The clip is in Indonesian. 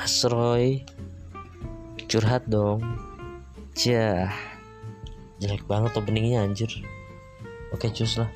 Asroy curhat dong. Jah jelek banget openingnya anjir. Oke cus lah.